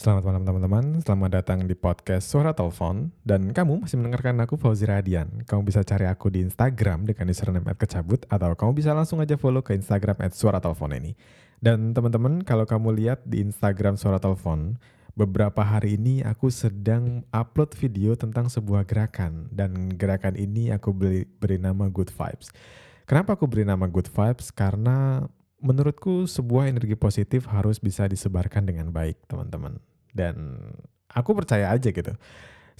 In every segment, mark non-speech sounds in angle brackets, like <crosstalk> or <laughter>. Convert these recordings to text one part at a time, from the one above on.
Selamat malam teman-teman, selamat datang di podcast Suara Telepon dan kamu masih mendengarkan aku Fauzi Radian. Kamu bisa cari aku di Instagram dengan username @kecabut atau kamu bisa langsung aja follow ke Instagram @suara telepon ini. Dan teman-teman, kalau kamu lihat di Instagram Suara Telepon, beberapa hari ini aku sedang upload video tentang sebuah gerakan dan gerakan ini aku beri, beri nama Good Vibes. Kenapa aku beri nama Good Vibes? Karena menurutku sebuah energi positif harus bisa disebarkan dengan baik, teman-teman. Dan aku percaya aja gitu.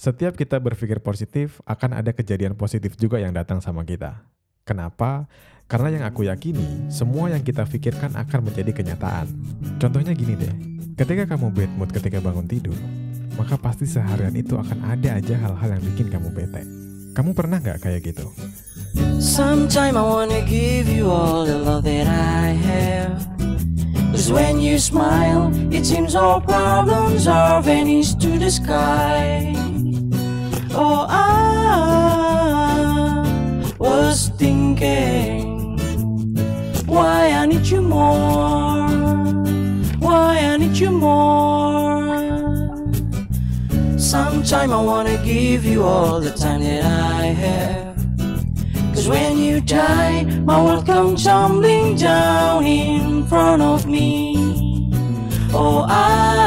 Setiap kita berpikir positif, akan ada kejadian positif juga yang datang sama kita. Kenapa? Karena yang aku yakini, semua yang kita pikirkan akan menjadi kenyataan. Contohnya gini deh, ketika kamu bad mood ketika bangun tidur, maka pasti seharian itu akan ada aja hal-hal yang bikin kamu bete. Kamu pernah nggak kayak gitu? Sometime I wanna give you all the love that I have. Cause when you smile, it seems all problems are vanished to the sky. Oh, I was thinking, why I need you more, why I need you more. Sometime I wanna give you all the time that I have. Cause when you die, my world comes tumbling down in front of me. Oh, I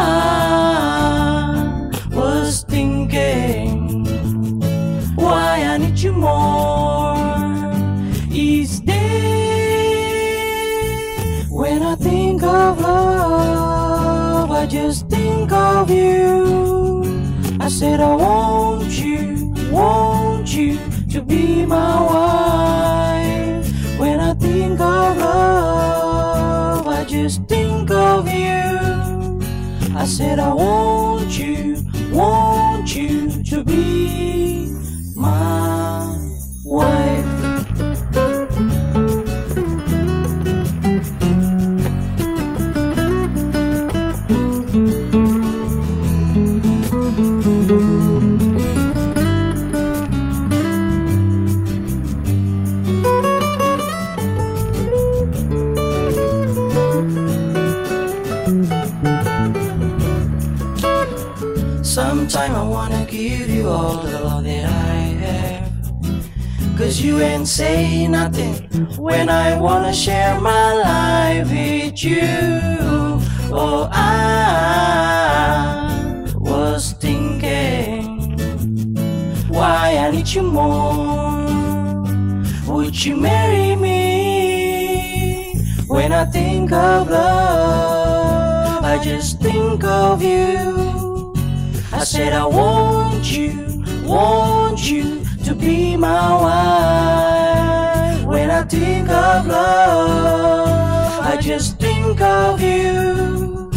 was thinking, why I need you more each day. When I think of love, I just think of you. I said, I want you, want you be my wife. When I think of love, I just think of you. I said, I want you, want you to be Oh, I was thinking, why I need you more. Would you marry me? When I think of love, I just think of you. I said I want you, want you to be my wife. When I think of love, I just think of you.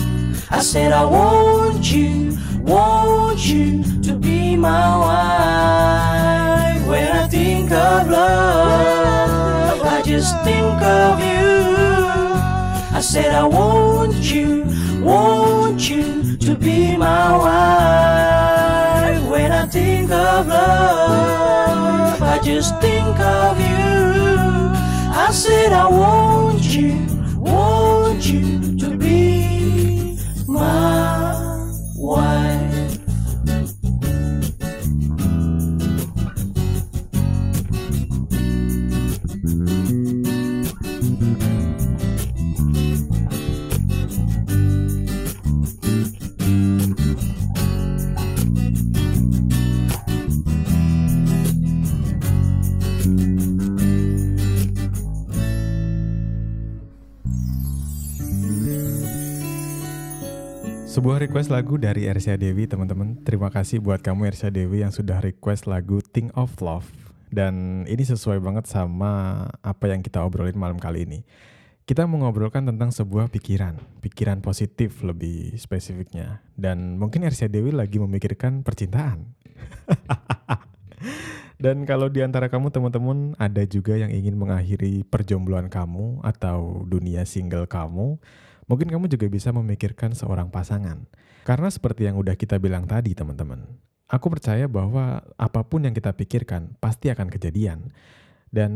I said I want you, want you to be my wife. When I think of love, I just think of you. I said I want you, want you to be my wife. When I think of love, I just think of you. I said I want you, want you to be my wife. Sebuah request lagu dari Ersya Dewi teman-teman. Terima kasih buat kamu Ersya Dewi yang sudah request lagu Think of Love. Dan ini sesuai banget sama apa yang kita obrolin malam kali ini. Kita mau ngobrolkan tentang sebuah pikiran, pikiran positif lebih spesifiknya. Dan mungkin Ersya Dewi lagi memikirkan percintaan. <laughs> Dan kalau di antara kamu teman-teman ada juga yang ingin mengakhiri perjombloan kamu atau dunia single kamu, mungkin kamu juga bisa memikirkan seorang pasangan. Karena seperti yang udah kita bilang tadi teman-teman, aku percaya bahwa apa pun yang kita pikirkan pasti akan kejadian. Dan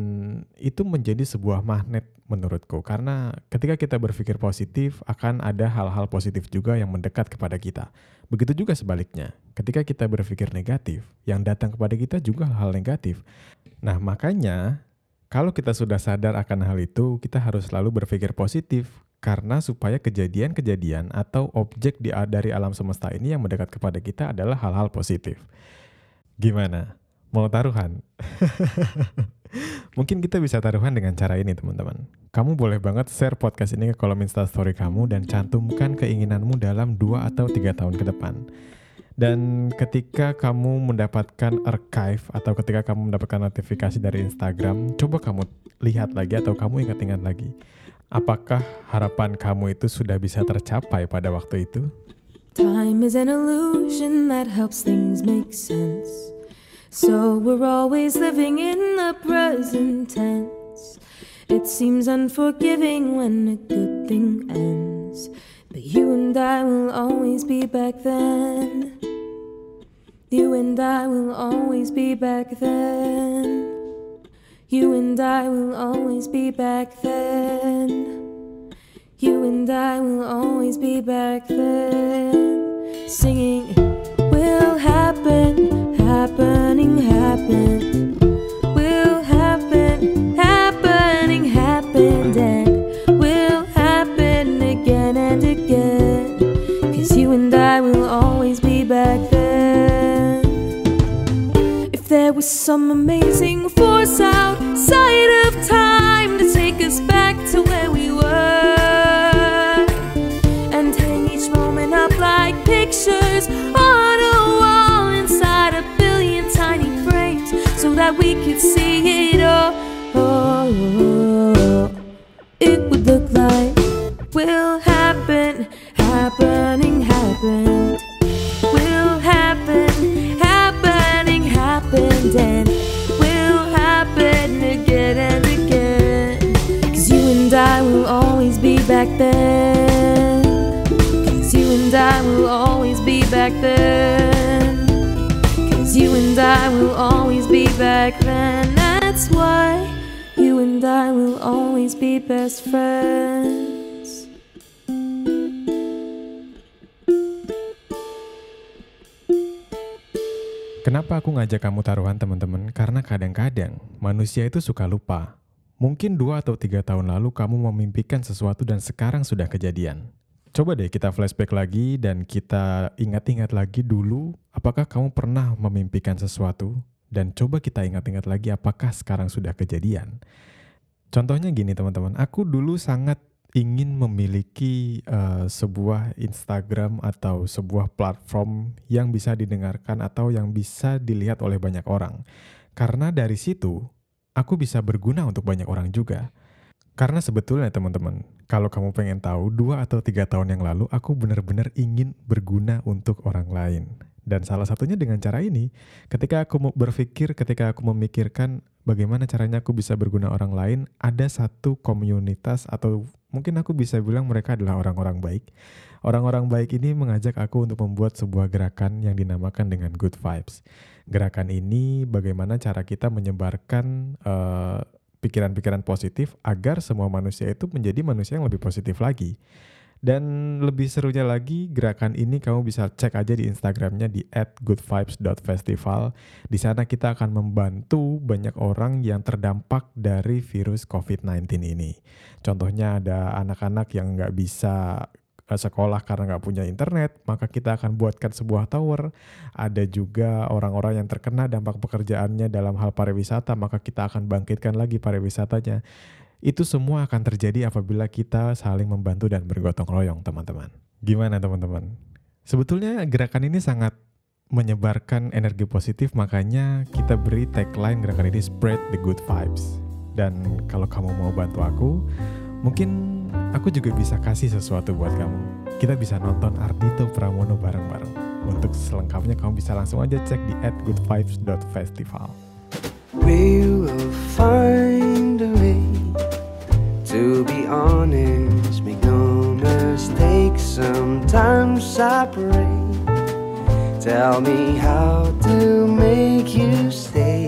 itu menjadi sebuah magnet menurutku karena ketika kita berpikir positif akan ada hal-hal positif juga yang mendekat kepada kita. Begitu juga sebaliknya. Ketika kita berpikir negatif, yang datang kepada kita juga hal negatif. Nah, makanya kalau kita sudah sadar akan hal itu, kita harus selalu berpikir positif karena supaya kejadian-kejadian atau objek di dari alam semesta ini yang mendekat kepada kita adalah hal-hal positif. Gimana? Mau taruhan? <laughs> Mungkin kita bisa taruhan dengan cara ini teman-teman. Kamu boleh banget share podcast ini ke kolom instastory kamu dan cantumkan keinginanmu dalam 2 atau 3 tahun ke depan. Dan ketika kamu mendapatkan archive atau ketika kamu mendapatkan notifikasi dari Instagram, coba kamu lihat lagi atau kamu ingat-ingat lagi. Apakah harapan kamu itu sudah bisa tercapai pada waktu itu? Time is an illusion that helps things make sense. So we're always living in the present tense. It seems unforgiving when a good thing ends. But you and I will always be back then. You and I will always be back then. You and I will always be back then. And I will always be back then. Singing will happen happening, happen. Will happen, happening, happened, and will happen again and again. Cause you and I will always be back then. If there was some amazing force outside of time to take us back pictures on a wall inside a billion tiny frames so that we could see it all. Oh, it would look like will happen, happening, happened. Will happen, happening, happened, and will happen again and again. Cause you and I will always be back then. Back then. Cause you and I will always be back then. That's why you and I will always be best friends. Kenapa aku ngajak kamu taruhan teman-teman? Karena kadang-kadang manusia itu suka lupa. Mungkin dua atau tiga tahun lalu kamu memimpikan sesuatu dan sekarang sudah kejadian. Coba deh kita flashback lagi dan kita ingat-ingat lagi dulu apakah kamu pernah memimpikan sesuatu dan coba kita ingat-ingat lagi apakah sekarang sudah kejadian. Contohnya gini teman-teman, aku dulu sangat ingin memiliki uh, sebuah Instagram atau sebuah platform yang bisa didengarkan atau yang bisa dilihat oleh banyak orang. Karena dari situ aku bisa berguna untuk banyak orang juga. Karena sebetulnya teman-teman, kalau kamu pengen tahu, dua atau tiga tahun yang lalu aku benar-benar ingin berguna untuk orang lain. Dan salah satunya dengan cara ini, ketika aku berpikir, ketika aku memikirkan bagaimana caranya aku bisa berguna orang lain, ada satu komunitas atau mungkin aku bisa bilang mereka adalah orang-orang baik. Orang-orang baik ini mengajak aku untuk membuat sebuah gerakan yang dinamakan dengan Good Vibes. Gerakan ini bagaimana cara kita menyebarkan uh, pikiran-pikiran positif agar semua manusia itu menjadi manusia yang lebih positif lagi. Dan lebih serunya lagi, gerakan ini kamu bisa cek aja di Instagramnya di @goodvibes.festival. Di sana kita akan membantu banyak orang yang terdampak dari virus COVID-19 ini. Contohnya ada anak-anak yang nggak bisa sekolah karena nggak punya internet, maka kita akan buatkan sebuah tower. Ada juga orang-orang yang terkena dampak pekerjaannya dalam hal pariwisata, maka kita akan bangkitkan lagi pariwisatanya. Itu semua akan terjadi apabila kita saling membantu dan bergotong royong, teman-teman. Gimana, teman-teman? Sebetulnya gerakan ini sangat menyebarkan energi positif, makanya kita beri tagline gerakan ini spread the good vibes. Dan kalau kamu mau bantu aku, mungkin aku juga bisa kasih sesuatu buat kamu. Kita bisa nonton Ardito Pramono bareng-bareng. Untuk selengkapnya kamu bisa langsung aja cek di @goodvibes.festival. We will find a way to be honest, make no mistakes. Sometimes pray. Tell me how to make you stay,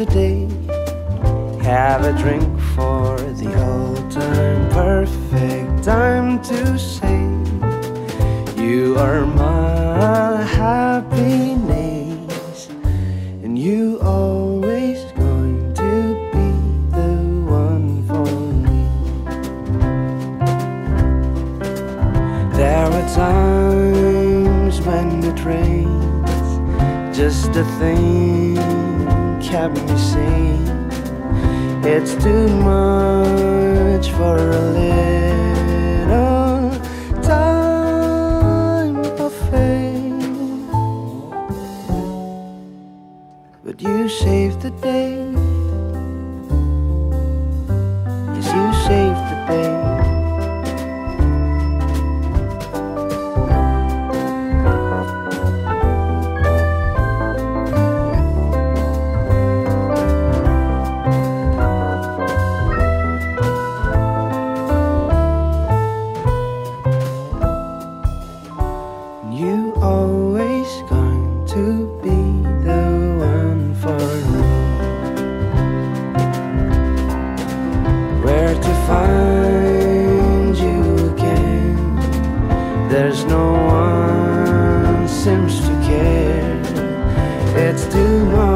Have a drink for the old time, perfect time to say you are my happiness, and you always There's no one seems to care. It's too much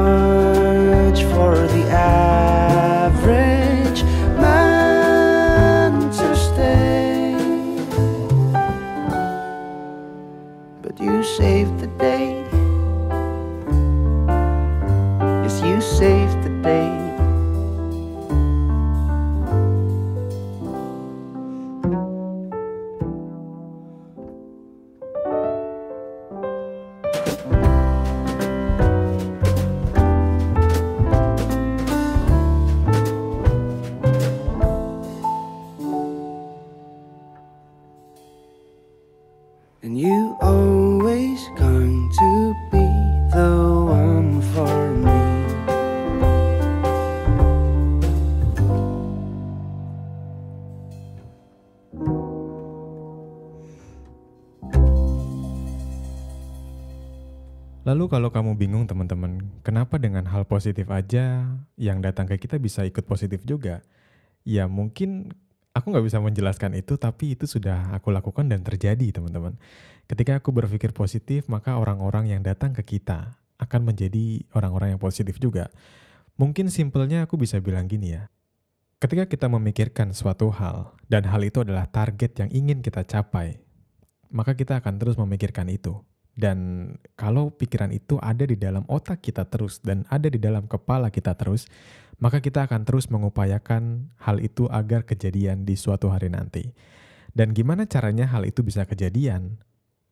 Lalu kalau kamu bingung teman-teman, kenapa dengan hal positif aja yang datang ke kita bisa ikut positif juga? Ya mungkin aku nggak bisa menjelaskan itu, tapi itu sudah aku lakukan dan terjadi teman-teman. Ketika aku berpikir positif, maka orang-orang yang datang ke kita akan menjadi orang-orang yang positif juga. Mungkin simpelnya aku bisa bilang gini ya. Ketika kita memikirkan suatu hal, dan hal itu adalah target yang ingin kita capai, maka kita akan terus memikirkan itu. Dan kalau pikiran itu ada di dalam otak kita terus dan ada di dalam kepala kita terus, maka kita akan terus mengupayakan hal itu agar kejadian di suatu hari nanti. Dan gimana caranya hal itu bisa kejadian?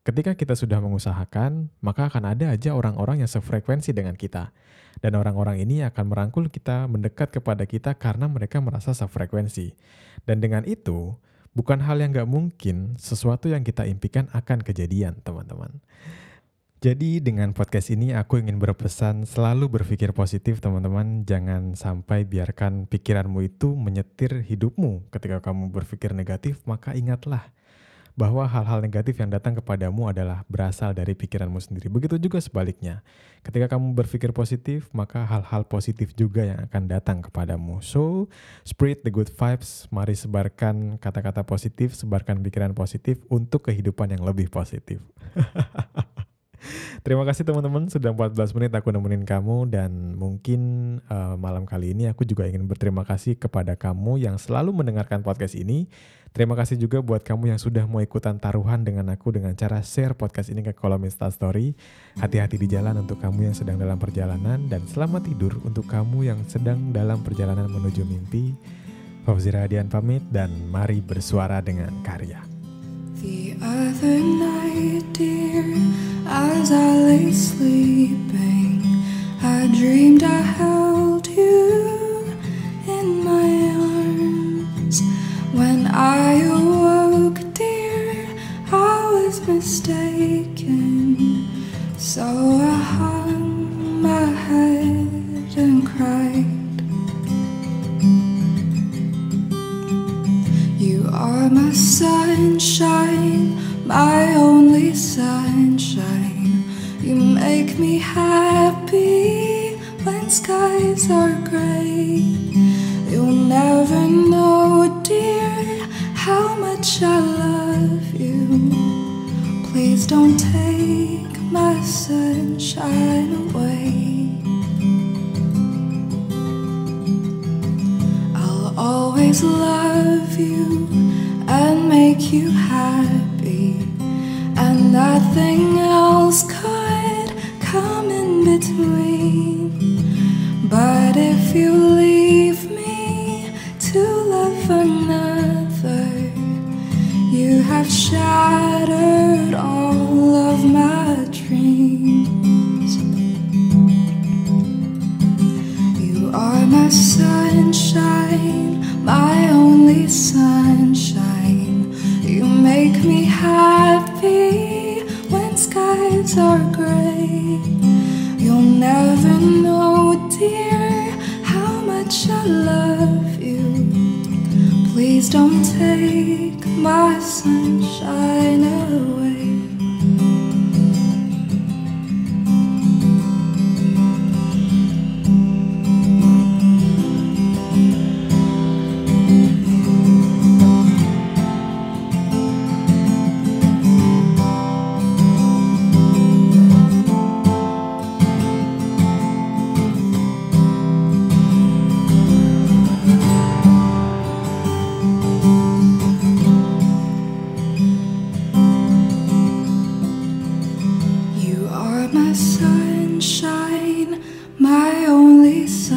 Ketika kita sudah mengusahakan, maka akan ada aja orang-orang yang sefrekuensi dengan kita. Dan orang-orang ini akan merangkul kita mendekat kepada kita karena mereka merasa sefrekuensi. Dan dengan itu, bukan hal yang gak mungkin sesuatu yang kita impikan akan kejadian, teman-teman. Jadi dengan podcast ini aku ingin berpesan selalu berpikir positif teman-teman. Jangan sampai biarkan pikiranmu itu menyetir hidupmu. Ketika kamu berpikir negatif, maka ingatlah bahwa hal-hal negatif yang datang kepadamu adalah berasal dari pikiranmu sendiri. Begitu juga sebaliknya. Ketika kamu berpikir positif, maka hal-hal positif juga yang akan datang kepadamu. So, spread the good vibes. Mari sebarkan kata-kata positif, sebarkan pikiran positif untuk kehidupan yang lebih positif. <laughs> Terima kasih teman-teman sudah 14 menit aku nemenin kamu dan mungkin uh, malam kali ini aku juga ingin berterima kasih kepada kamu yang selalu mendengarkan podcast ini. Terima kasih juga buat kamu yang sudah mau ikutan taruhan dengan aku dengan cara share podcast ini ke kolom Insta Story. Hati-hati di jalan untuk kamu yang sedang dalam perjalanan dan selamat tidur untuk kamu yang sedang dalam perjalanan menuju mimpi. Fauzi Radian pamit dan mari bersuara dengan karya. The other night, dear, as I lay sleeping, I dreamed I held you in my arms. When I awoke, dear, I was mistaken. So I hung much I love you. Please don't take my sunshine away. I'll always love you and make you happy, and nothing else could come in between. But if you leave, my only son.